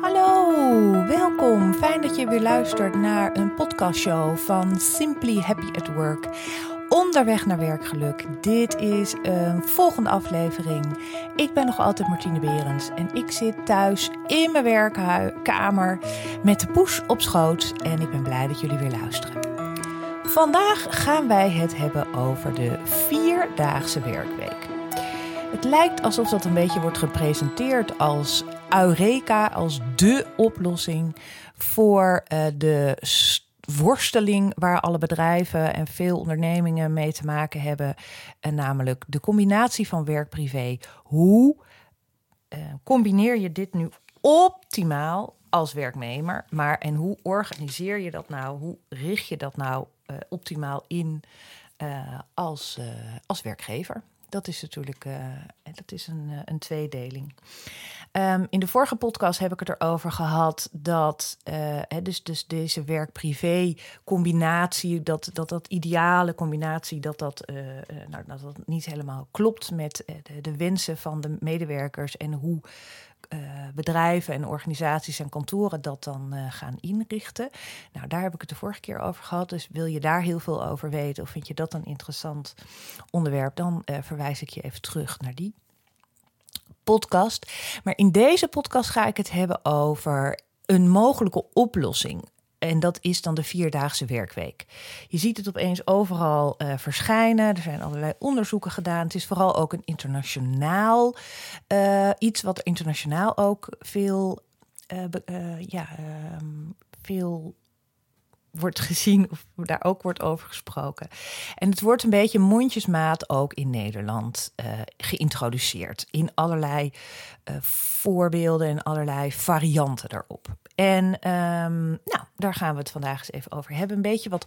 Hallo, welkom. Fijn dat je weer luistert naar een podcastshow van Simply Happy at Work. Onderweg naar werkgeluk. Dit is een volgende aflevering. Ik ben nog altijd Martine Berends en ik zit thuis in mijn werkkamer met de poes op schoot. En ik ben blij dat jullie weer luisteren. Vandaag gaan wij het hebben over de vierdaagse werkweek. Het lijkt alsof dat een beetje wordt gepresenteerd als Eureka, als de oplossing voor uh, de worsteling waar alle bedrijven en veel ondernemingen mee te maken hebben. En namelijk de combinatie van werk-privé. Hoe uh, combineer je dit nu optimaal als werknemer? Maar en hoe organiseer je dat nou? Hoe richt je dat nou uh, optimaal in als, als werkgever? Dat is natuurlijk dat is een, een tweedeling. Um, in de vorige podcast heb ik het erover gehad dat uh, dus, dus deze werk-privé combinatie, dat, dat dat ideale combinatie, dat dat, nou, dat dat niet helemaal klopt met de, de wensen van de medewerkers en hoe uh, bedrijven en organisaties en kantoren dat dan uh, gaan inrichten. Nou, daar heb ik het de vorige keer over gehad. Dus wil je daar heel veel over weten of vind je dat een interessant onderwerp, dan uh, verwijs ik je even terug naar die podcast. Maar in deze podcast ga ik het hebben over een mogelijke oplossing. En dat is dan de vierdaagse werkweek. Je ziet het opeens overal uh, verschijnen. Er zijn allerlei onderzoeken gedaan. Het is vooral ook een internationaal uh, iets wat internationaal ook veel, uh, ja, ehm, veel wordt gezien of daar ook wordt over gesproken. En het wordt een beetje mondjesmaat ook in Nederland uh, geïntroduceerd. In allerlei uh, voorbeelden en allerlei varianten daarop. En um, nou, daar gaan we het vandaag eens even over hebben. Een beetje wat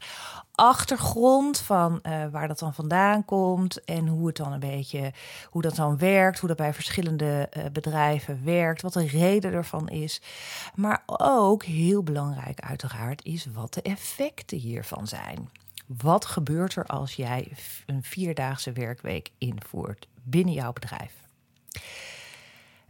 achtergrond van uh, waar dat dan vandaan komt en hoe het dan een beetje, hoe dat dan werkt, hoe dat bij verschillende bedrijven werkt, wat de reden ervan is. Maar ook heel belangrijk uiteraard is wat de effecten hiervan zijn. Wat gebeurt er als jij een vierdaagse werkweek invoert binnen jouw bedrijf?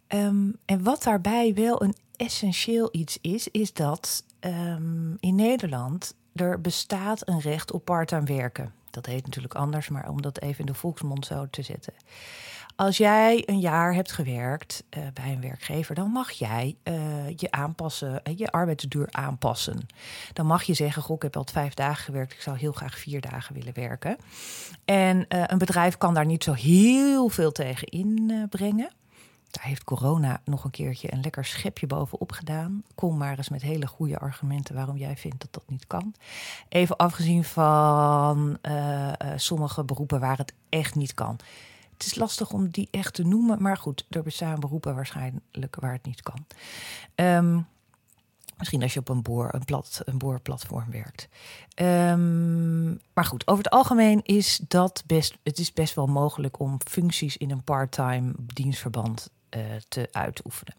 Um, en wat daarbij wel een essentieel iets is, is dat um, in Nederland er bestaat een recht op parttime werken. Dat heet natuurlijk anders, maar om dat even in de volksmond zo te zetten. Als jij een jaar hebt gewerkt uh, bij een werkgever, dan mag jij uh, je aanpassen, uh, je arbeidsduur aanpassen. Dan mag je zeggen: Goh, ik heb al vijf dagen gewerkt, ik zou heel graag vier dagen willen werken. En een bedrijf kan daar niet zo heel veel tegen inbrengen. Daar heeft corona nog een keertje een lekker schepje bovenop gedaan. Kom maar eens met hele goede argumenten waarom jij vindt dat dat niet kan. Even afgezien van sommige beroepen waar het echt niet kan. Het is lastig om die echt te noemen, maar goed, er bestaan beroepen waarschijnlijk waar het niet kan. Um, Misschien als je op een, boor, een, plat, een boorplatform werkt. Um, maar goed, over het algemeen is dat best. Het is best wel mogelijk om functies in een part-time dienstverband uh, te uitoefenen.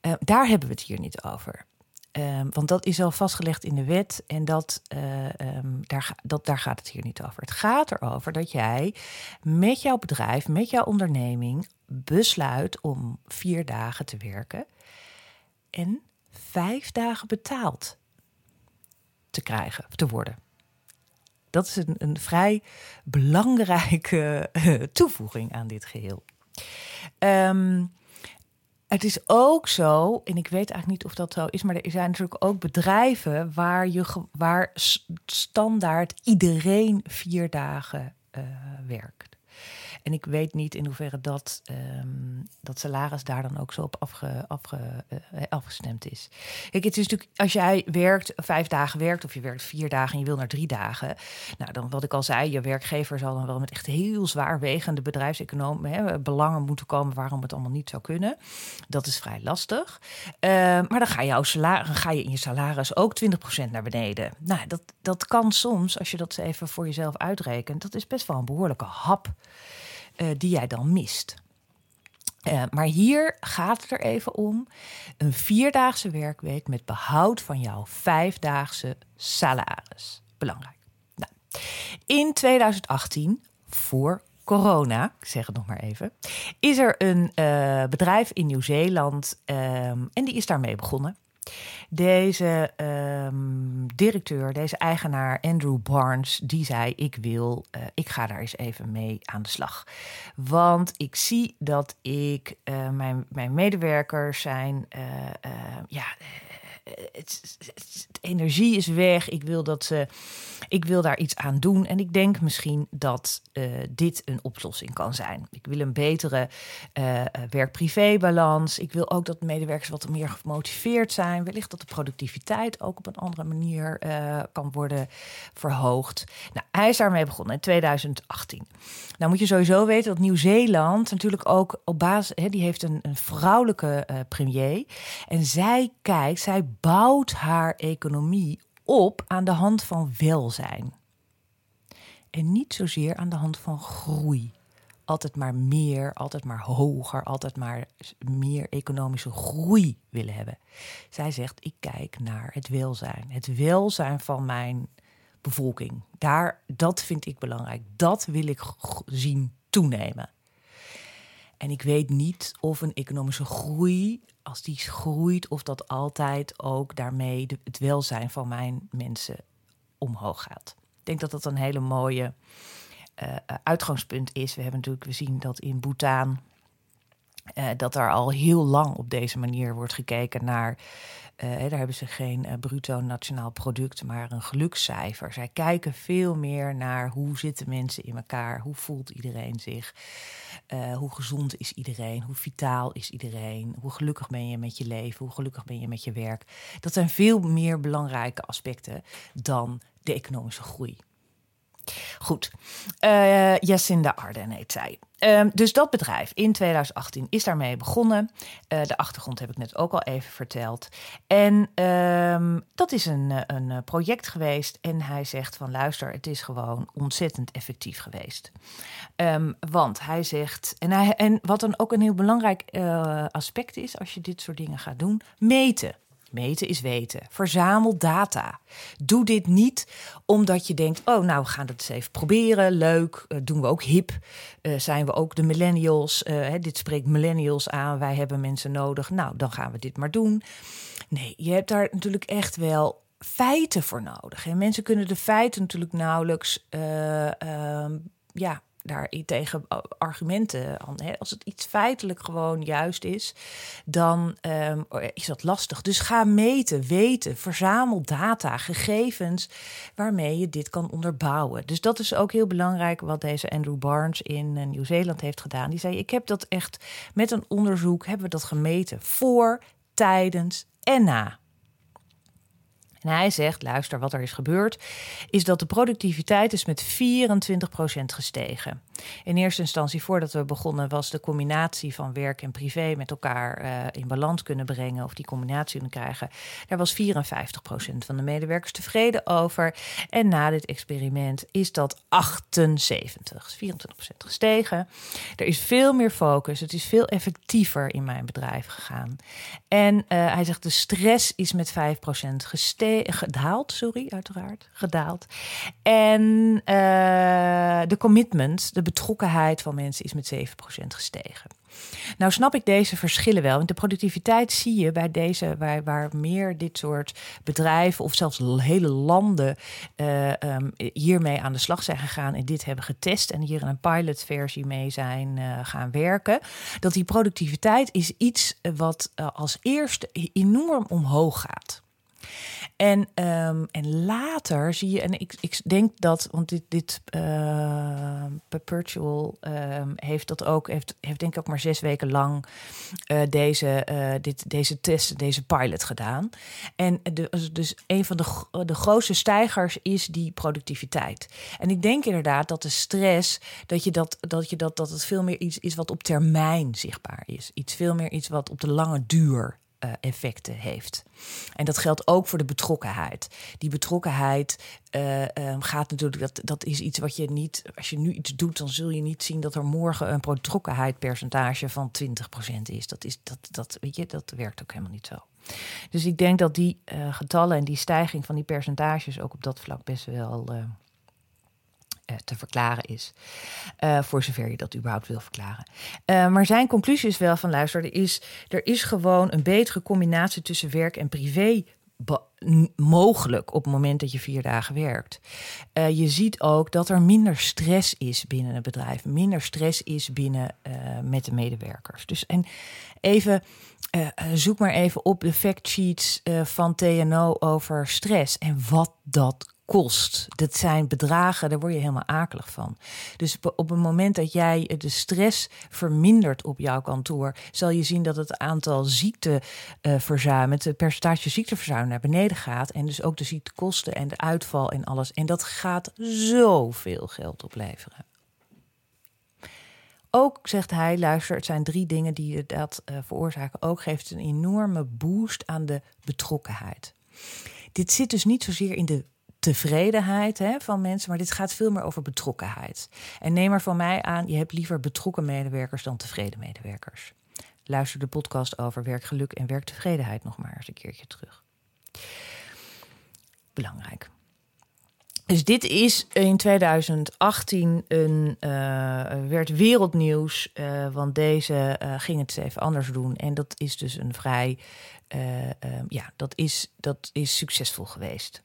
Uh, daar hebben we het hier niet over. Um, want dat is al vastgelegd in de wet en dat, uh, um, daar, dat, daar gaat het hier niet over. Het gaat erover dat jij met jouw bedrijf, met jouw onderneming besluit om vier dagen te werken en vijf dagen betaald te krijgen, te worden. Dat is een, een vrij belangrijke toevoeging aan dit geheel. Um, het is ook zo, en ik weet eigenlijk niet of dat zo is, maar er zijn natuurlijk ook bedrijven waar, je, waar standaard iedereen vier dagen uh, werkt. En ik weet niet in hoeverre dat, um, dat salaris daar dan ook zo op afge, afge, uh, afgestemd is. Kijk, het is natuurlijk, als jij werkt, vijf dagen werkt, of je werkt vier dagen en je wil naar drie dagen. Nou, dan wat ik al zei, je werkgever zal dan wel met echt heel zwaarwegende bedrijfseconomen belangen moeten komen waarom het allemaal niet zou kunnen. Dat is vrij lastig. Uh, maar dan ga, jouw salaris, ga je in je salaris ook 20% naar beneden. Nou, dat, dat kan soms, als je dat even voor jezelf uitrekent, dat is best wel een behoorlijke hap uh, die jij dan mist. Uh, maar hier gaat het er even om. Een vierdaagse werkweek met behoud van jouw vijfdaagse salaris. Belangrijk. Nou, in 2018, voor corona, ik zeg het nog maar even, is er een uh, bedrijf in Nieuw-Zeeland um, en die is daarmee begonnen. Deze um, directeur, deze eigenaar Andrew Barnes, die zei: Ik wil, uh, ik ga daar eens even mee aan de slag. Want ik zie dat ik, uh, mijn, mijn medewerkers zijn, uh, ja het, het, energie is weg. Ik wil, dat ze, ik wil daar iets aan doen. En ik denk misschien dat uh, dit een oplossing kan zijn. Ik wil een betere uh, werk-privé-balans. Ik wil ook dat medewerkers wat meer gemotiveerd zijn. Wellicht dat de productiviteit ook op een andere manier uh, kan worden verhoogd. Nou, hij is daarmee begonnen in 2018. Nou moet je sowieso weten dat Nieuw-Zeeland natuurlijk ook op basis... Die heeft een, een vrouwelijke premier. En zij kijkt, zij bouwt haar economie op aan de hand van welzijn. En niet zozeer aan de hand van groei. Altijd maar meer, altijd maar hoger, altijd maar meer economische groei willen hebben. Zij zegt: Ik kijk naar het welzijn. Het welzijn van mijn bevolking. Daar, dat vind ik belangrijk. Dat wil ik zien toenemen. En ik weet niet of een economische groei, als die groeit, of dat altijd ook daarmee het welzijn van mijn mensen omhoog gaat. Ik denk dat dat een hele mooie uh, uitgangspunt is. We hebben natuurlijk, we zien dat in Bhutan. Uh, dat er al heel lang op deze manier wordt gekeken naar uh, daar hebben ze geen uh, bruto nationaal product, maar een gelukscijfer. Zij kijken veel meer naar hoe zitten mensen in elkaar, hoe voelt iedereen zich, uh, hoe gezond is iedereen, hoe vitaal is iedereen, hoe gelukkig ben je met je leven, hoe gelukkig ben je met je werk. Dat zijn veel meer belangrijke aspecten dan de economische groei. Goed, uh, Jacinda Arden heet zij. Um, dus dat bedrijf in 2018 is daarmee begonnen. Uh, de achtergrond heb ik net ook al even verteld. En um, dat is een, een project geweest. En hij zegt van luister, het is gewoon ontzettend effectief geweest. Um, want hij zegt, en, hij, en wat dan ook een heel belangrijk aspect is als je dit soort dingen gaat doen, meten. Meten is weten. Verzamel data. Doe dit niet omdat je denkt: oh, nou, we gaan het eens even proberen. Leuk. Uh, doen we ook hip? Uh, zijn we ook de millennials? Uh, hè, dit spreekt millennials aan. Wij hebben mensen nodig. Nou, dan gaan we dit maar doen. Nee, je hebt daar natuurlijk echt wel feiten voor nodig. En mensen kunnen de feiten natuurlijk nauwelijks. ja, daar tegen argumenten aan. Als het iets feitelijk gewoon juist is, dan um, is dat lastig. Dus ga meten, weten, verzamel data, gegevens waarmee je dit kan onderbouwen. Dus dat is ook heel belangrijk wat deze Andrew Barnes in uh, Nieuw-Zeeland heeft gedaan. Die zei: Ik heb dat echt met een onderzoek hebben we dat gemeten voor, tijdens en na. En hij zegt, luister, wat er is gebeurd, is dat de productiviteit is met 24% gestegen. In eerste instantie, voordat we begonnen, was de combinatie van werk en privé met elkaar uh, in balans kunnen brengen of die combinatie kunnen krijgen. Daar was 54% van de medewerkers tevreden over. En na dit experiment is dat 78, 24% gestegen. Er is veel meer focus, het is veel effectiever in mijn bedrijf gegaan. En uh, hij zegt, de stress is met 5% gestegen gedaald, sorry, uiteraard, gedaald. En uh, de commitment, de betrokkenheid van mensen is met 7% gestegen. Nou snap ik deze verschillen wel. Want de productiviteit zie je bij deze, waar, waar meer dit soort bedrijven of zelfs hele landen uh, um, hiermee aan de slag zijn gegaan en dit hebben getest en hier in een pilotversie mee zijn uh, gaan werken. Dat die productiviteit is iets wat uh, als eerste enorm omhoog gaat. En, um, en later zie je, en ik, ik denk dat, want dit, dit uh, Perpetual uh, heeft dat ook, heeft, heeft denk ik ook maar zes weken lang uh, deze, uh, dit, deze test, deze pilot gedaan. En de, dus een van de, de grootste stijgers is die productiviteit. En ik denk inderdaad dat de stress, dat je dat, dat, je dat, dat het veel meer iets is wat op termijn zichtbaar is. Iets veel meer iets wat op de lange duur uh, effecten heeft. En dat geldt ook voor de betrokkenheid. Die betrokkenheid uh, um, gaat natuurlijk, dat, dat is iets wat je niet, als je nu iets doet, dan zul je niet zien dat er morgen een betrokkenheidpercentage van 20% is. Dat, is dat, dat, weet je, dat werkt ook helemaal niet zo. Dus ik denk dat die uh, getallen en die stijging van die percentages ook op dat vlak best wel te verklaren is. voor zover je dat überhaupt wil verklaren. maar zijn conclusie is wel van luister, er is, er is gewoon een betere combinatie tussen werk en privé mogelijk op het moment dat je vier dagen werkt. Je ziet ook dat er minder stress is binnen het bedrijf, minder stress is binnen met de medewerkers. Dus en even. Zoek maar even op de factsheets van TNO over stress en wat dat kost. Dat zijn bedragen, daar word je helemaal akelig van. Dus op het moment dat jij de stress vermindert op jouw kantoor, zal je zien dat het aantal ziekteverzuimen, het percentage ziekteverzuim naar beneden gaat. En dus ook de ziektekosten en de uitval en alles. En dat gaat zoveel geld opleveren. Ook zegt hij, luister, het zijn drie dingen die dat uh, veroorzaken. Ook geeft een enorme boost aan de betrokkenheid. Dit zit dus niet zozeer in de tevredenheid hè, van mensen, maar dit gaat veel meer over betrokkenheid. En neem er van mij aan, je hebt liever betrokken medewerkers dan tevreden medewerkers. Luister de podcast over werkgeluk en werktevredenheid nog maar eens een keertje terug. Belangrijk. Dus dit is in 2018 een, uh, werd wereldnieuws, uh, want deze uh, ging het even anders doen. En dat is dus een vrij, ja, dat is, dat is succesvol geweest.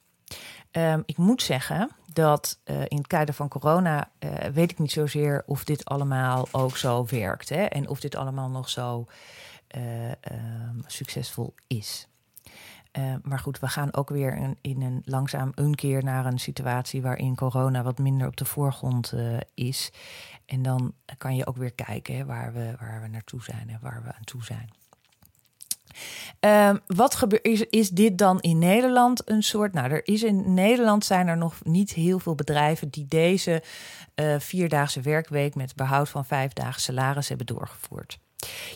Um, ik moet zeggen dat uh, in het kader van corona uh, weet ik niet zozeer of dit allemaal ook zo werkt. Hè? En of dit allemaal nog zo uh, um, succesvol is. maar goed, we gaan ook weer in, in, een langzaam een keer naar een situatie waarin corona wat minder op de voorgrond is. En dan kan je ook weer kijken hè, waar, we, waar we naartoe zijn en waar we aan toe zijn. Um, wat gebeurt, is, is dit dan in Nederland een soort? Nou, er is in Nederland zijn er nog niet heel veel bedrijven die deze uh, vierdaagse werkweek met behoud van vijf salaris hebben doorgevoerd.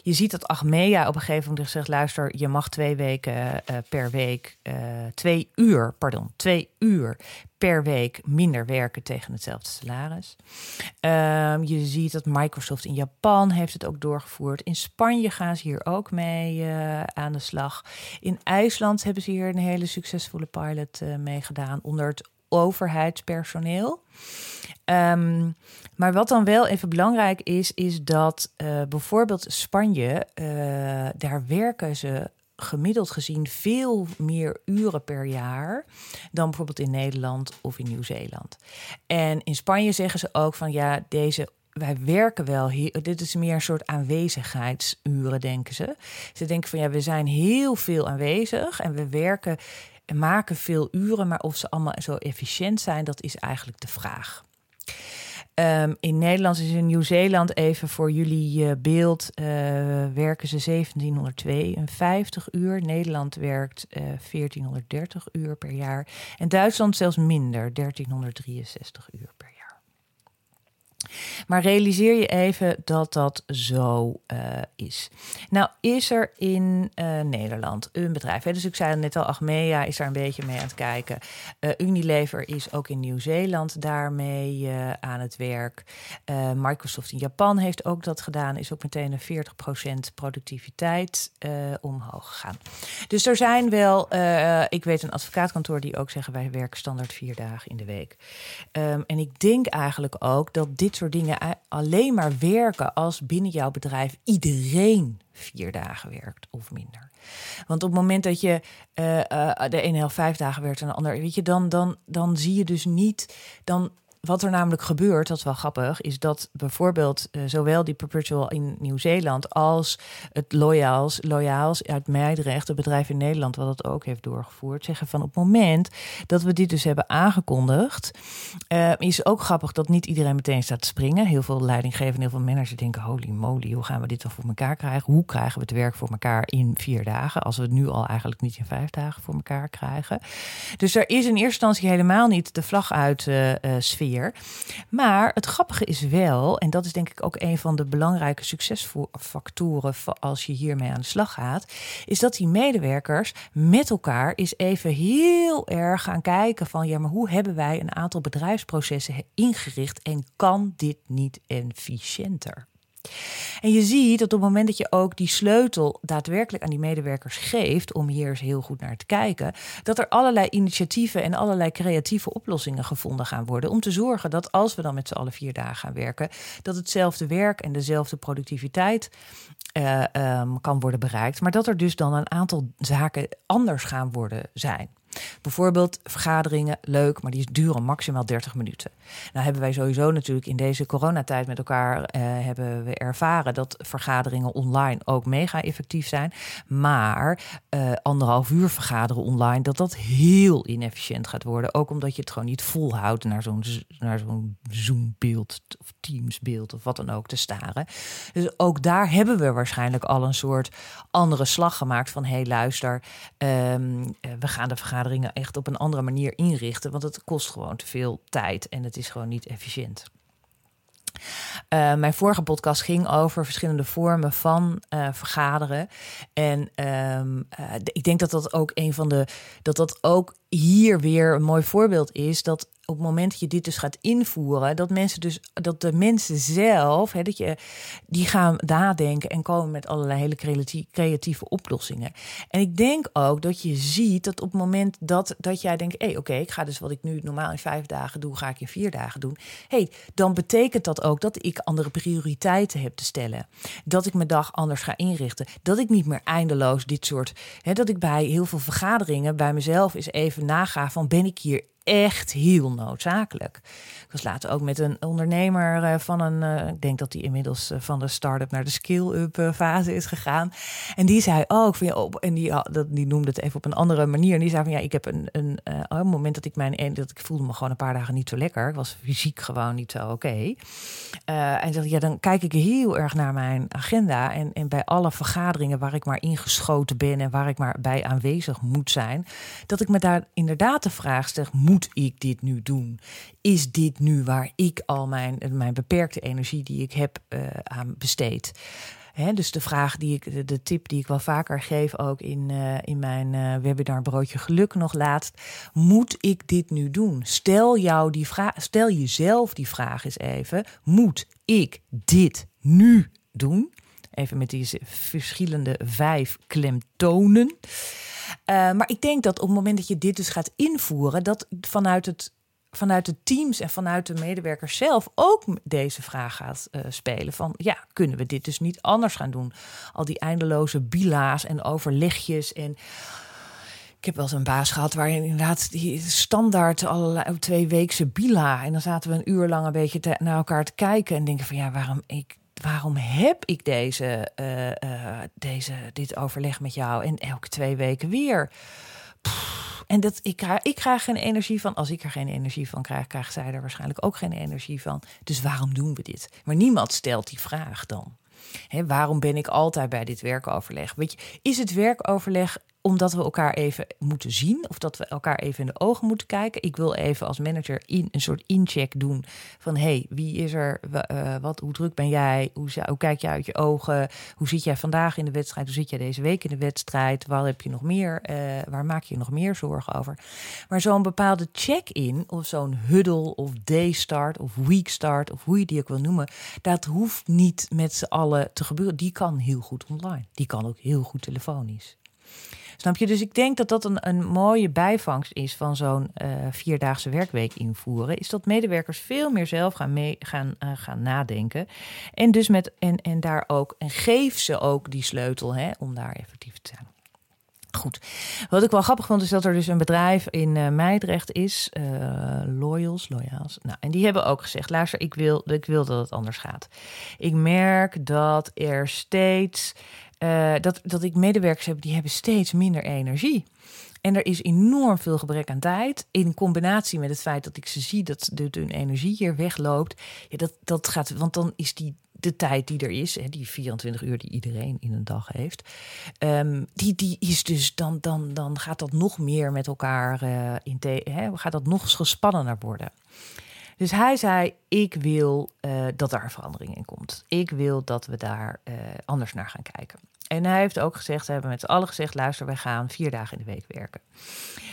Je ziet dat Achmea op een gegeven moment zegt: luister, je mag twee weken uh, per week, uh, twee uur, pardon, twee uur per week minder werken tegen hetzelfde salaris. Um, je ziet dat Microsoft in Japan heeft het ook doorgevoerd. In Spanje gaan ze hier ook mee uh, aan de slag. In IJsland hebben ze hier een hele succesvolle pilot uh, mee gedaan onder het overheidspersoneel. Um, maar wat dan wel even belangrijk is, is dat uh, bijvoorbeeld Spanje, uh, daar werken ze gemiddeld gezien veel meer uren per jaar dan bijvoorbeeld in Nederland of in Nieuw-Zeeland. En in Spanje zeggen ze ook van ja, deze wij werken wel hier. Dit is meer een soort aanwezigheidsuren, denken ze. Ze denken van ja, we zijn heel veel aanwezig en we werken en maken veel uren, maar of ze allemaal zo efficiënt zijn, dat is eigenlijk de vraag. Um, in Nederland is in Nieuw-Zeeland, even voor jullie uh, beeld, uh, werken ze 1752 uur. Nederland werkt uh, eh, 1430 uur per jaar. En Duitsland zelfs minder, 1363 uur per jaar. Maar realiseer je even dat dat zo uh, is. Nou, is er in uh, Nederland een bedrijf? Hè? Dus ik zei net al, Achmea is daar een beetje mee aan het kijken. Uh, Unilever is ook in Nieuw-Zeeland daarmee aan het werk. Microsoft in Japan heeft ook dat gedaan. Is ook meteen een 40% productiviteit omhoog gegaan. Dus er zijn wel, ik weet een advocaatkantoor die ook zeggen wij werken standaard vier dagen in de week. Um, en ik denk eigenlijk ook dat dit soort dingen alleen maar werken als binnen jouw bedrijf iedereen vier dagen werkt of minder. Want op het moment dat je uh, uh, de ene helft vijf dagen werkt en de ander, weet je, dan, dan, dan zie je dus niet, dan wat er namelijk gebeurt, dat is wel grappig, is dat bijvoorbeeld uh, zowel die Perpetual in Nieuw-Zeeland als het Loyaals, Loyaals uit Meidrecht, het bedrijf in Nederland, wat dat ook heeft doorgevoerd, zeggen van op het moment dat we dit dus hebben aangekondigd, uh, is ook grappig dat niet iedereen meteen staat te springen. Heel veel leidinggevenden, heel veel managers denken, holy moly, hoe gaan we dit dan voor elkaar krijgen? Hoe krijgen we het werk voor elkaar in vier dagen, als we het nu al eigenlijk niet in vijf dagen voor elkaar krijgen? Dus er is in eerste instantie helemaal niet de vlag uit uh, sfeer maar het grappige is wel, en dat is denk ik ook een van de belangrijke succesfactoren als je hiermee aan de slag gaat, is dat die medewerkers met elkaar is even heel erg gaan kijken van ja, maar hoe hebben wij een aantal bedrijfsprocessen ingericht en kan dit niet efficiënter? En je ziet dat op het moment dat je ook die sleutel daadwerkelijk aan die medewerkers geeft, om hier eens heel goed naar te kijken, dat er allerlei initiatieven en allerlei creatieve oplossingen gevonden gaan worden. Om te zorgen dat als we dan met z'n allen vier dagen gaan werken, dat hetzelfde werk en dezelfde productiviteit uh, um, kan worden bereikt. Maar dat er dus dan een aantal zaken anders gaan worden zijn. Bijvoorbeeld vergaderingen, leuk, maar die duren maximaal 30 minuten. Nou hebben wij sowieso natuurlijk in deze coronatijd met elkaar uh, hebben we ervaren dat vergaderingen online ook mega effectief zijn. Maar uh, anderhalf uur vergaderen online, dat dat heel inefficiënt gaat worden. Ook omdat je het gewoon niet volhoudt naar zo'n naar zo'n Zoom-beeld of Teams-beeld of wat dan ook te staren. Dus ook daar hebben we waarschijnlijk al een soort andere slag gemaakt van hé hey, luister, um, we gaan de vergadering echt op een andere manier inrichten. Want het kost gewoon te veel tijd en het is gewoon niet efficiënt. Uh, mijn vorige podcast ging over verschillende vormen van uh, vergaderen. En um, uh, ik denk dat dat ook een van de. dat dat ook hier weer een mooi voorbeeld is. Dat op het moment dat je dit dus gaat invoeren, dat mensen dus, dat de mensen zelf, hè, dat je, die gaan nadenken en komen met allerlei hele creatieve oplossingen. En ik denk ook dat je ziet dat op het moment dat, dat jij denkt, hé, hey, oké, ik ga dus wat ik nu normaal in vijf dagen doe, ga ik in vier dagen doen. hey, dan betekent dat ook dat ik andere prioriteiten heb te stellen. Dat ik mijn dag anders ga inrichten. Dat ik niet meer eindeloos dit soort, hè, dat ik bij heel veel vergaderingen bij mezelf eens even naga van ben ik hier echt heel noodzakelijk. Ik was later ook met een ondernemer eh, van een, uh, ik denk dat die inmiddels uh, van de start-up naar de skill-up fase is gegaan. En die zei ook van ja, op, en die, die noemde het even op een andere manier. En die zei van ja, ik heb een, een, een moment dat ik mijn, dat ik voelde me gewoon een paar dagen niet zo lekker. Ik was fysiek gewoon niet zo oké. En zei ja, dan kijk ik heel erg naar mijn agenda en, en bij alle vergaderingen waar ik maar ingeschoten ben en waar ik maar bij aanwezig moet zijn, dat ik me daar inderdaad de vraag stel, moet ik dit nu doen? Is dit nu waar ik al mijn, mijn beperkte energie die ik heb uh, aan besteed? Dus de vraag die ik, de, tip die ik wel vaker geef, ook in, uh, in mijn uh, webinar Broodje Geluk nog laatst. Moet ik dit nu doen? Stel, jou die vraag, stel jezelf die vraag eens even. Moet ik dit nu doen? Even met die verschillende vijf klemtonen. Uh, maar ik denk dat op het moment dat je dit dus gaat invoeren, dat vanuit het vanuit de teams en vanuit de medewerkers zelf ook deze vraag gaat uh, spelen. Van ja, kunnen we dit dus niet anders gaan doen? Al die eindeloze bila's en overlegjes en... Ik heb wel eens een baas gehad waar je inderdaad die standaard allerlei twee weekse bila. En dan zaten we een uur lang een beetje te, naar elkaar te kijken en denken van ja, waarom ik waarom heb ik deze, uh, uh, deze, dit overleg met jou en elke twee weken weer? En dat, ik, ik krijg geen energie van. Als ik er geen energie van krijg, krijgt zij er waarschijnlijk ook geen energie van. Dus waarom doen we dit? Maar niemand stelt die vraag dan. He, waarom ben ik altijd bij dit werkoverleg? Weet je, is het werkoverleg omdat we elkaar even moeten zien of dat we elkaar even in de ogen moeten kijken. Ik wil even als manager in, een soort incheck doen van hey, wie is er, uh, wat, hoe druk ben jij, hoe, hoe kijk je uit je ogen, hoe zit jij vandaag in de wedstrijd, hoe zit jij deze week in de wedstrijd, waar heb je nog meer, uh, waar maak je nog meer zorgen over. Maar zo'n bepaalde check-in of zo'n huddle of day start of week start of hoe je die ook wil noemen, dat hoeft niet met z'n allen te gebeuren. Die kan heel goed online, die kan ook heel goed telefonisch. Snap je? Dus ik denk dat dat een, een mooie bijvangst is van zo'n uh, vierdaagse werkweek invoeren. Is dat medewerkers veel meer zelf gaan, mee, gaan, uh, gaan nadenken. En dus met en, en daar ook. En geef ze ook die sleutel hè, om daar effectief te zijn. Goed. Wat ik wel grappig vond, is dat er dus een bedrijf in uh, Meidrecht is. Loyals, Loyals. Nou, en die hebben ook gezegd: luister, ik wil, ik wil dat het anders gaat. Ik merk dat er steeds uh, dat, dat ik medewerkers heb die hebben steeds minder energie. En er is enorm veel gebrek aan tijd. In combinatie met het feit dat ik ze zie dat de, hun energie hier wegloopt. Ja, dat, dat gaat, want dan is die de tijd die er is, hè, die 24 uur die iedereen in een dag heeft, um, die, die is dus dan, dan, dan gaat dat nog meer met elkaar uh, in hè, gaat dat nog gespannener worden. Dus hij zei: Ik wil uh, dat daar verandering in komt. Ik wil dat we daar uh, anders naar gaan kijken. En hij heeft ook gezegd: ze hebben met z'n allen gezegd: luister, wij gaan vier dagen in de week werken.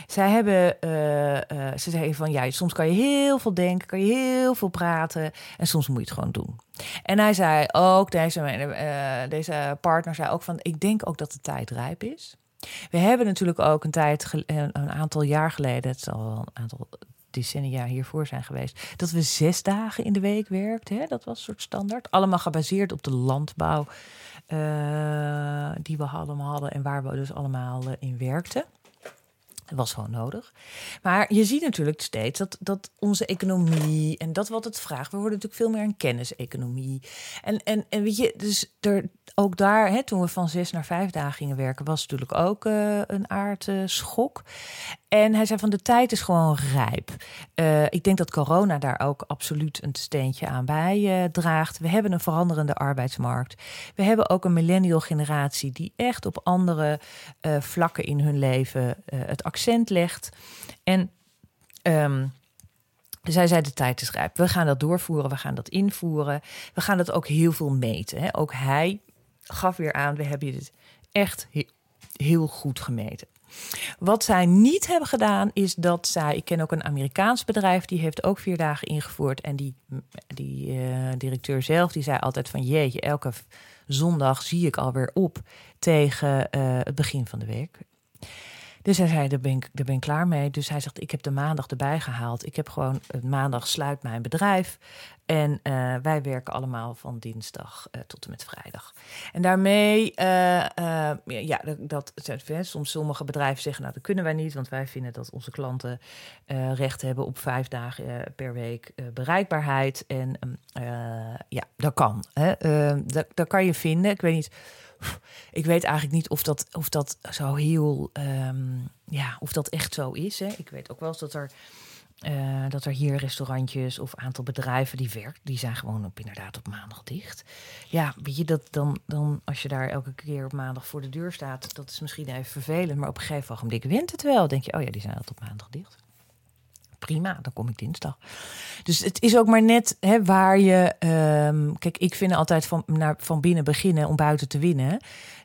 Zij hebben, uh, ze zeggen van ja, soms kan je heel veel denken, kan je heel veel praten en soms moet je het gewoon doen. En hij zei ook, deze, deze partner zei ook van, ik denk ook dat de tijd rijp is. We hebben natuurlijk ook een tijd, een aantal jaar geleden, het zal wel een aantal decennia hiervoor zijn geweest, dat we zes dagen in de week werkten. Hè? Dat was een soort standaard. Allemaal gebaseerd op de landbouw uh, die we allemaal hadden en waar we dus allemaal uh, in werkten. Dat was gewoon nodig. Maar je ziet natuurlijk steeds dat, dat onze economie en dat wat het vraagt. We worden natuurlijk veel meer een kenniseconomie. En, en, en weet je, dus er, ook daar, hè, toen we van zes naar vijf dagen gingen werken, was natuurlijk ook uh, een aardschok. En hij zei van de tijd is gewoon rijp. Uh, ik denk dat corona daar ook absoluut een steentje aan bij uh, draagt. We hebben een veranderende arbeidsmarkt. We hebben ook een millennial generatie die echt op andere vlakken in hun leven het accent legt. En um, zij zei de tijd is rijp. We gaan dat doorvoeren, we gaan dat invoeren. We gaan dat ook heel veel meten. Hè. Ook hij gaf weer aan, we hebben dit echt heel goed gemeten. Wat zij niet hebben gedaan, is dat zij. Ik ken ook een Amerikaans bedrijf, die heeft ook vier dagen ingevoerd. En die, die uh, directeur zelf, die zei altijd van jeetje, elke zondag zie ik alweer op tegen uh, het begin van de week. Dus hij zei, daar ben, ik, daar ben ik klaar mee. Dus hij zegt, ik heb de maandag erbij gehaald. Ik heb gewoon, maandag sluit mijn bedrijf. En uh, wij werken allemaal van dinsdag uh, tot en met vrijdag. En daarmee, uh, ja, dat, dat soms sommige bedrijven zeggen, nou dat kunnen wij niet, want wij vinden dat onze klanten recht hebben op vijf dagen per week bereikbaarheid. En ja, dat kan. Hè? dat, dat kan je vinden. Ik weet niet ik weet eigenlijk niet of dat, of dat zo heel, um, ja, of dat echt zo is. Hè. Ik weet ook wel eens dat er, uh, dat er hier restaurantjes of aantal bedrijven die werken, die zijn gewoon op inderdaad op maandag dicht. Ja, weet je dat dan, dan als je daar elke keer op maandag voor de deur staat, dat is misschien even vervelend, maar op een gegeven ogenblik wint het wel. Denk je, oh ja, die zijn altijd op maandag dicht prima, dan kom ik dinsdag. Dus het is ook maar net hè, waar je. Um, kijk, ik vind altijd van, naar, van binnen beginnen om buiten te winnen.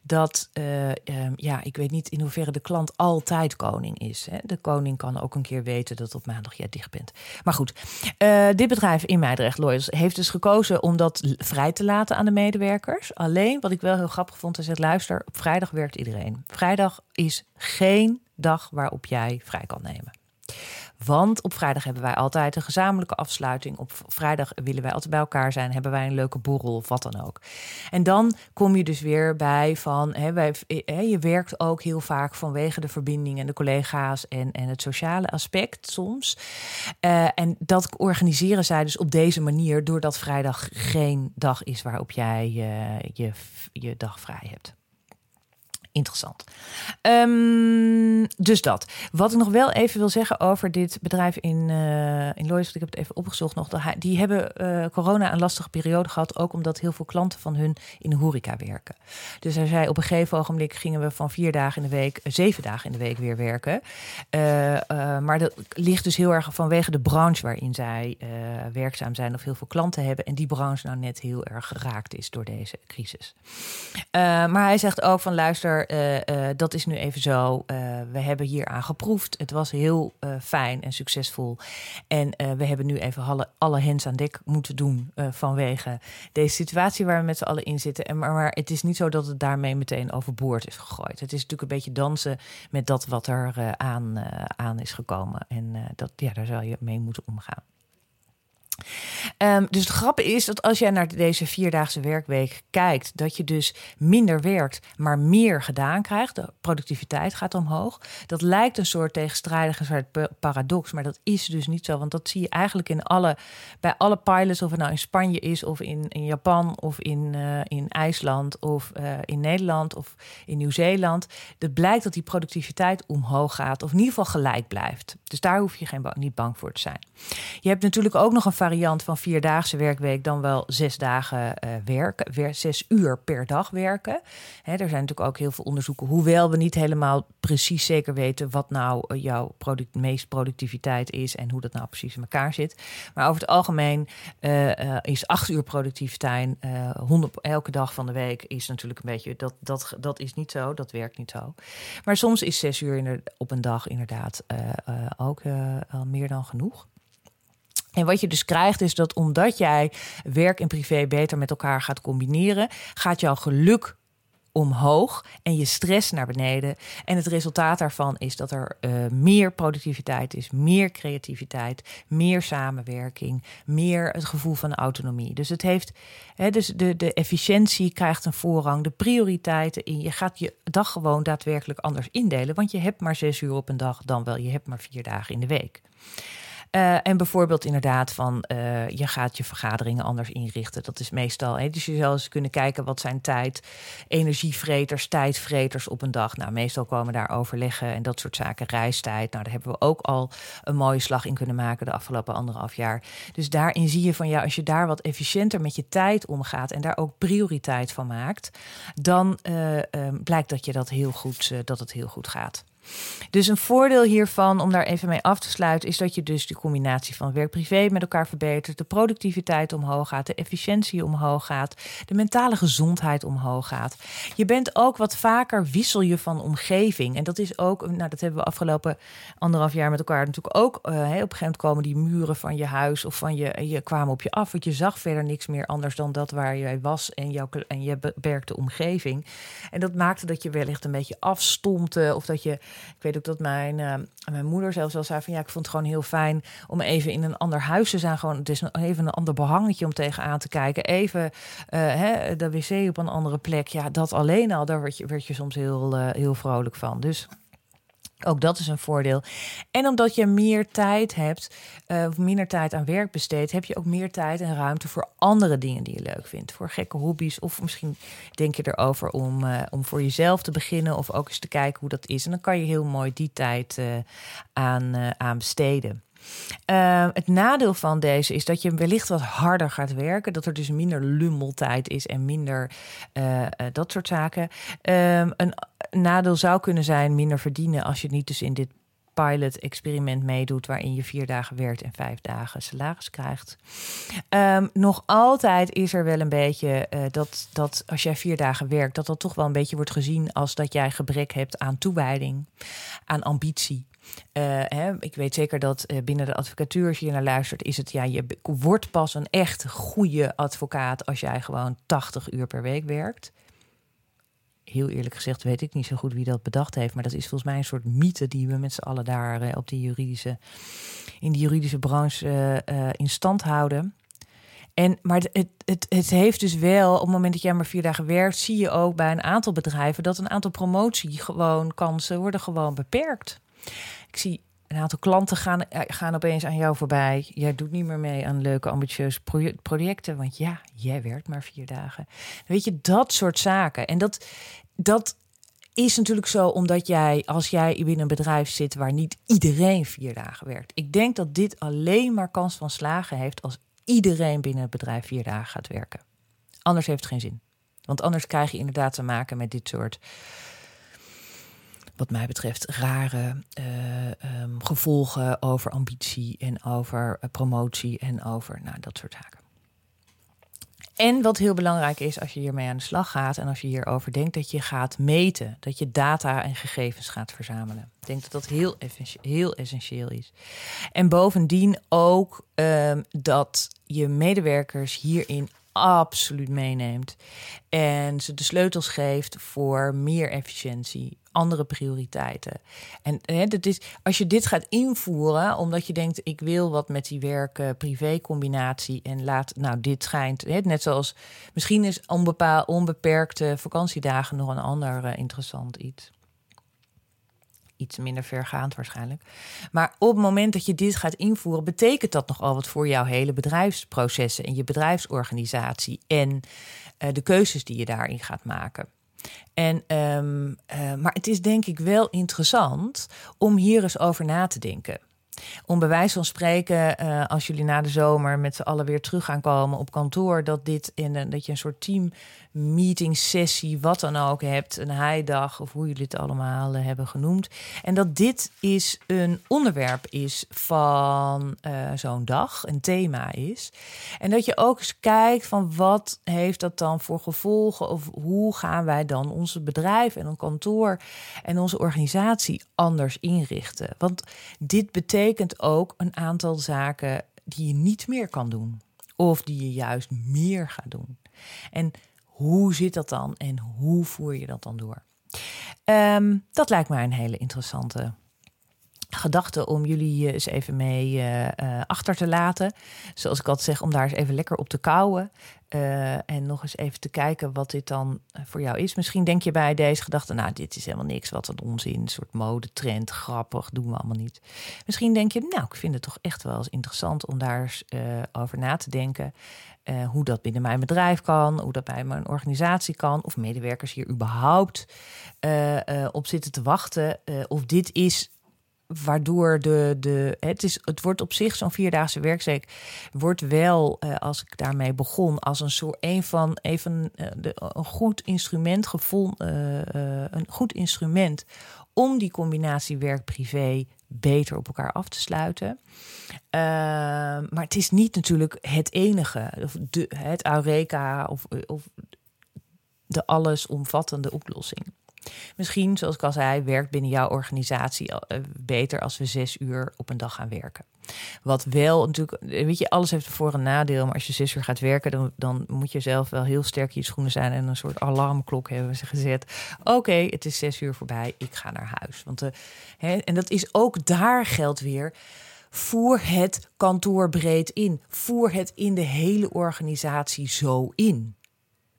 Dat, uh, um, ja, ik weet niet in hoeverre de klant altijd koning is. Hè. De koning kan ook een keer weten dat op maandag jij dicht bent. Maar goed, uh, dit bedrijf in Meidrecht, Loyals, heeft dus gekozen om dat vrij te laten aan de medewerkers. Alleen, wat ik wel heel grappig vond, is het luister, op vrijdag werkt iedereen. Vrijdag is geen dag waarop jij vrij kan nemen. Want op vrijdag hebben wij altijd een gezamenlijke afsluiting. Op vrijdag willen wij altijd bij elkaar zijn. Hebben wij een leuke borrel of wat dan ook. En dan kom je dus weer bij van. Hè, wij, hè, je werkt ook heel vaak vanwege de verbinding en de collega's en, en het sociale aspect soms. Uh, en dat organiseren zij dus op deze manier. Doordat vrijdag geen dag is waarop jij uh, je, je dag vrij hebt interessant. Um, dus dat. Wat ik nog wel even wil zeggen over dit bedrijf in, uh, in Lois, ik heb het even opgezocht nog. Die hebben uh, corona een lastige periode gehad, ook omdat heel veel klanten van hun in de horeca werken. Dus hij zei op een gegeven ogenblik gingen we van vier dagen in de week, zeven dagen in de week weer werken. Maar dat ligt dus heel erg vanwege de branche waarin zij werkzaam zijn of heel veel klanten hebben. En die branche nou net heel erg geraakt is door deze crisis. maar hij zegt ook van luister, uh, uh, dat is nu even zo. Uh, we hebben hier aan geproefd. Het was heel fijn en succesvol. En we hebben nu even alle, alle hens aan dek moeten doen vanwege deze situatie waar we met z'n allen in zitten. En maar, maar het is niet zo dat het daarmee meteen overboord is gegooid. Het is natuurlijk een beetje dansen met dat wat er aan, aan is gekomen. En dat, ja, daar zou je mee moeten omgaan. Um, dus de grap is dat als jij naar deze vierdaagse werkweek kijkt, dat je dus minder werkt, maar meer gedaan krijgt. De productiviteit gaat omhoog. Dat lijkt een soort tegenstrijdige paradox, maar dat is dus niet zo. Want dat zie je eigenlijk in alle, bij alle pilots, of het nou in Spanje is, of in, in Japan, of in, uh, in IJsland, of uh, in Nederland, of in Nieuw-Zeeland. Het blijkt dat die productiviteit omhoog gaat, of in ieder geval gelijk blijft. Dus daar hoef je geen, niet bang voor te zijn. Je hebt natuurlijk ook nog een variant van vier vierdaagse werkweek dan wel zes dagen uh, werken, zes uur per dag werken. Hè, er zijn natuurlijk ook heel veel onderzoeken, hoewel we niet helemaal precies zeker weten wat nou uh, jouw product, meest productiviteit is en hoe dat nou precies in elkaar zit. Maar over het algemeen uh, is acht uur productiviteit, 100 elke dag van de week, is natuurlijk een beetje dat, dat, dat is niet zo, dat werkt niet zo. Maar soms is zes uur op een dag inderdaad ook al meer dan genoeg. En wat je dus krijgt is dat omdat jij werk en privé beter met elkaar gaat combineren, gaat jouw geluk omhoog en je stress naar beneden. En het resultaat daarvan is dat er uh, meer productiviteit is, meer creativiteit, meer samenwerking, meer het gevoel van autonomie. Dus het heeft, hè, dus de, de efficiëntie krijgt een voorrang, de prioriteiten in. Je gaat je dag gewoon daadwerkelijk anders indelen, want je hebt maar zes uur op een dag, dan wel je hebt maar vier dagen in de week. Uh, en bijvoorbeeld inderdaad van uh, je gaat je vergaderingen anders inrichten. Dat is meestal. Hè, dus je zou eens kunnen kijken wat zijn tijd, energievreters, tijdvreters op een dag. Nou, meestal komen daar overleggen en dat soort zaken. Reistijd. Nou, daar hebben we ook al een mooie slag in kunnen maken de afgelopen anderhalf jaar. Dus daarin zie je van ja, als je daar wat efficiënter met je tijd omgaat en daar ook prioriteit van maakt, dan uh, blijkt dat je dat heel goed, dat het heel goed gaat. Dus een voordeel hiervan, om daar even mee af te sluiten, is dat je dus de combinatie van werk-privé met elkaar verbetert, de productiviteit omhoog gaat, de efficiëntie omhoog gaat, de mentale gezondheid omhoog gaat. Je bent ook wat vaker wissel je van omgeving. En dat is ook, nou, dat hebben we afgelopen anderhalf jaar met elkaar natuurlijk ook. Uh, op een gegeven moment komen die muren van je huis of van je, je kwamen op je af, want je zag verder niks meer anders dan dat waar jij was en, jouw, en je beperkte omgeving. En dat maakte dat je wellicht een beetje afstompte of dat je ik weet ook dat mijn, uh, mijn moeder zelfs wel zei van ja, ik vond het gewoon heel fijn om even in een ander huis te zijn. Gewoon, het is even een ander behangetje om tegenaan te kijken. Even uh, hè, de wc op een andere plek. Ja, dat alleen al, daar werd je, werd je soms heel, uh, heel vrolijk van. Dus ook dat is een voordeel. En omdat je meer tijd hebt, uh, of minder tijd aan werk besteedt, heb je ook meer tijd en ruimte voor andere dingen die je leuk vindt. Voor gekke hobby's. Of misschien denk je erover om, uh, om voor jezelf te beginnen. Of ook eens te kijken hoe dat is. En dan kan je heel mooi die tijd uh, aan, aan besteden. Uh, het nadeel van deze is dat je wellicht wat harder gaat werken. Dat er dus minder lummeltijd is en minder uh, uh, dat soort zaken. Uh, een nadeel zou kunnen zijn minder verdienen als je niet dus in dit pilot-experiment meedoet, waarin je vier dagen werkt en vijf dagen salaris krijgt. Um, nog altijd is er wel een beetje uh, dat, dat als jij vier dagen werkt, dat dat toch wel een beetje wordt gezien als dat jij gebrek hebt aan toewijding, aan ambitie. Uh, hè, ik weet zeker dat uh, binnen de advocatuur, als je naar luistert, is het ja, je wordt pas een echt goede advocaat als jij gewoon 80 uur per week werkt heel eerlijk gezegd weet ik niet zo goed wie dat bedacht heeft. Maar dat is volgens mij een soort mythe die we met z'n allen daar uh, op die juridische, in die juridische branche in stand houden. En, maar het, het, het heeft dus wel, op het moment dat jij maar vier dagen werkt, zie je ook bij een aantal bedrijven dat een aantal promotie gewoon kansen worden gewoon beperkt. Ik zie een aantal klanten gaan, gaan opeens aan jou voorbij. Jij doet niet meer mee aan leuke, ambitieuze projecten. Want ja, jij werkt maar vier dagen. Weet je, dat soort zaken. En dat, dat is natuurlijk zo omdat jij, als jij binnen een bedrijf zit waar niet iedereen vier dagen werkt. Ik denk dat dit alleen maar kans van slagen heeft als iedereen binnen het bedrijf vier dagen gaat werken. Anders heeft het geen zin. Want anders krijg je inderdaad te maken met dit soort wat mij betreft, rare uh, um, gevolgen over ambitie en over uh, promotie en over nou, dat soort zaken. En wat heel belangrijk is als je hiermee aan de slag gaat en als je hierover denkt, dat je gaat meten, dat je data en gegevens gaat verzamelen. Ik denk dat dat heel, heel essentieel is. En bovendien ook um, dat je medewerkers hierin absoluut meeneemt. En ze de sleutels geeft voor meer efficiëntie, andere prioriteiten. En hè, dat is, als je dit gaat invoeren, omdat je denkt: ik wil wat met die werk-privé-combinatie. En laat, nou, dit schijnt, hè, net zoals misschien is onbepaal, onbeperkte vakantiedagen nog een ander uh, interessant iets iets minder vergaand waarschijnlijk. Maar op het moment dat je dit gaat invoeren, betekent dat nogal wat voor jouw hele bedrijfsprocessen en je bedrijfsorganisatie en uh, de keuzes die je daarin gaat maken. En, um, maar het is denk ik wel interessant om hier eens over na te denken. Om bij van spreken, uh, als jullie na de zomer met z'n allen weer terug gaan komen op kantoor, dat dit in dat je een soort team meeting sessie, wat dan ook hebt, een heidag of hoe jullie het allemaal uh, hebben genoemd. En dat dit is een onderwerp is van uh, zo'n dag, een thema is. En dat je ook eens kijkt van wat heeft dat dan voor gevolgen of hoe gaan wij dan onze bedrijf en een kantoor en onze organisatie anders inrichten. Want dit betekent ook een aantal zaken die je niet meer kan doen of die je juist meer gaat doen. En hoe zit dat dan en hoe voer je dat dan door? Um, dat lijkt mij een hele interessante gedachte om jullie eens even mee uh, uh, achter te laten. Zoals ik altijd zeg, om daar eens even lekker op te kouwen. En nog eens even te kijken wat dit dan voor jou is. Misschien denk je bij deze gedachte, nou, dit is helemaal niks. Wat een onzin, een soort modetrend, grappig, doen we allemaal niet. Misschien denk je, nou, ik vind het toch echt wel eens interessant om daar eens over na te denken. Hoe dat binnen mijn bedrijf kan, hoe dat bij mijn organisatie kan, of medewerkers hier überhaupt op zitten te wachten. of dit is waardoor de, de het, is, het wordt op zich zo'n vierdaagse werkweek, wordt wel, als ik daarmee begon, als een soort een van even de, een goed instrument gevonden, een goed instrument om die combinatie werk-privé beter op elkaar af te sluiten. Uh, maar het is niet natuurlijk het enige, of de, het Eureka of, of de allesomvattende oplossing. Misschien, zoals ik al zei, werkt binnen jouw organisatie eh, beter als we zes uur op een dag gaan werken. Wat wel natuurlijk, weet je, alles heeft voor- en nadeel. Maar als je zes uur gaat werken, dan, dan moet je zelf wel heel sterk in je schoenen zijn en een soort alarmklok hebben ze gezet. Oké, het is zes uur voorbij, ik ga naar huis. Want, uh, hè, en dat is ook daar geldt weer. Voer het kantoor breed in. Voer het in de hele organisatie zo in.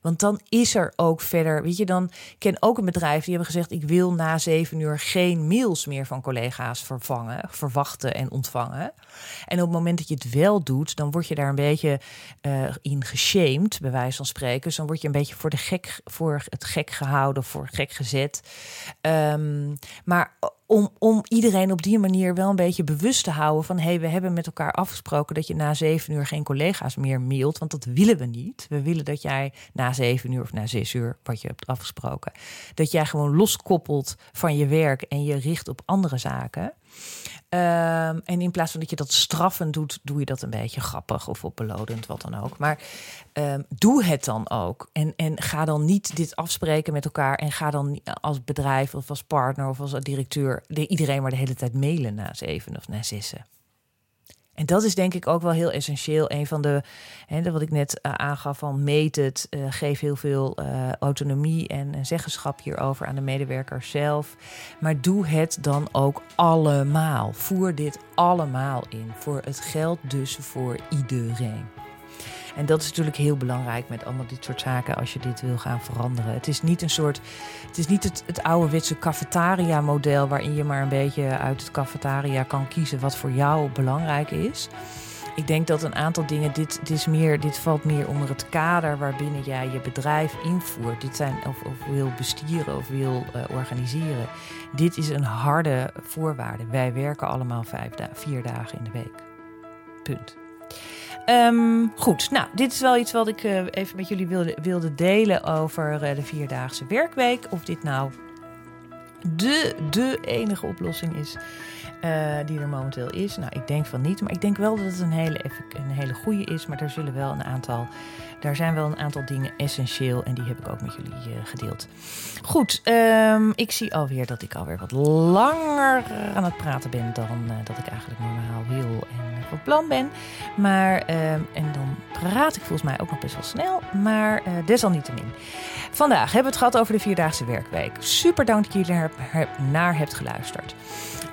Want dan is er ook verder, weet je, dan ken ook een bedrijf die hebben gezegd: ik wil na zeven uur geen mails meer van collega's vervangen, verwachten en ontvangen. En op het moment dat je het wel doet, dan word je daar een beetje uh, in geshamed, bij wijze van spreken. Dus dan word je een beetje voor, de gek, voor het gek gehouden, voor gek gezet. Um, maar om, om iedereen op die manier wel een beetje bewust te houden van hé, hey, we hebben met elkaar afgesproken dat je na zeven uur geen collega's meer mailt, want dat willen we niet. We willen dat jij na zeven uur of na zes uur, wat je hebt afgesproken, dat jij gewoon loskoppelt van je werk en je richt op andere zaken. Um, en in plaats van dat je dat straffen doet, doe je dat een beetje grappig of op belodend, wat dan ook. Maar um, doe het dan ook. En, en ga dan niet dit afspreken met elkaar. En ga dan als bedrijf of als partner of als directeur iedereen maar de hele tijd mailen na zeven of na zessen. En dat is denk ik ook wel heel essentieel. Een van de, hè, wat ik net uh, aangaf van meet het, uh, geef heel veel uh, autonomie en zeggenschap hierover aan de medewerker zelf. Maar doe het dan ook allemaal. Voer dit allemaal in. Voor het geld dus voor iedereen. En dat is natuurlijk heel belangrijk met allemaal dit soort zaken als je dit wil gaan veranderen. Het is niet een soort, het is niet het, het ouderwetse cafetaria-model waarin je maar een beetje uit het cafetaria kan kiezen wat voor jou belangrijk is. Ik denk dat een aantal dingen, dit, dit, is meer, dit valt meer onder het kader waarbinnen jij je bedrijf invoert. Dit zijn, of, of wil besturen of wil uh, organiseren. Dit is een harde voorwaarde. Wij werken allemaal vijf da vier dagen in de week. Punt. Um, goed, nou, dit is wel iets wat ik uh, even met jullie wilde, wilde delen over uh, de vierdaagse werkweek. Of dit nou de, de enige oplossing is uh, die er momenteel is. Nou, ik denk van niet, maar ik denk wel dat het een hele, een hele goede is. Maar er zullen wel een aantal, daar zijn wel een aantal dingen essentieel en die heb ik ook met jullie uh, gedeeld. Goed, um, ik zie alweer dat ik alweer wat langer aan het praten ben dan uh, dat ik eigenlijk normaal wil en van plan ben. Maar, um, en dan praat ik volgens mij ook nog best wel snel, maar desalniettemin. Vandaag hebben we het gehad over de vierdaagse werkweek. Super dank dat jullie er naar hebt geluisterd.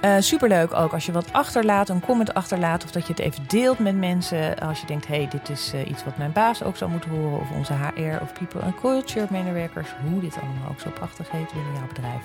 Uh, superleuk ook als je wat achterlaat, een comment achterlaat of dat je het even deelt met mensen. Als je denkt, hey, dit is uh, iets wat mijn baas ook zou moeten horen of onze HR of People and Culture medewerkers. Hoe dit allemaal ook zo prachtig heet binnen jouw bedrijf.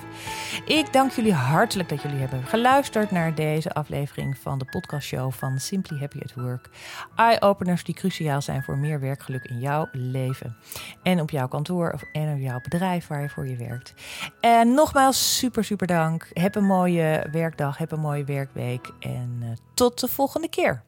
Ik dank jullie hartelijk dat jullie hebben geluisterd naar deze aflevering van de podcastshow van Simply Happy at Work. Eye-openers die cruciaal zijn voor meer werkgeluk in jouw leven en op jouw kantoor en jouw bedrijf waar je voor je werkt. En nogmaals, super, super dank. Heb een mooie werkdag, heb een mooie werkweek en tot de volgende keer.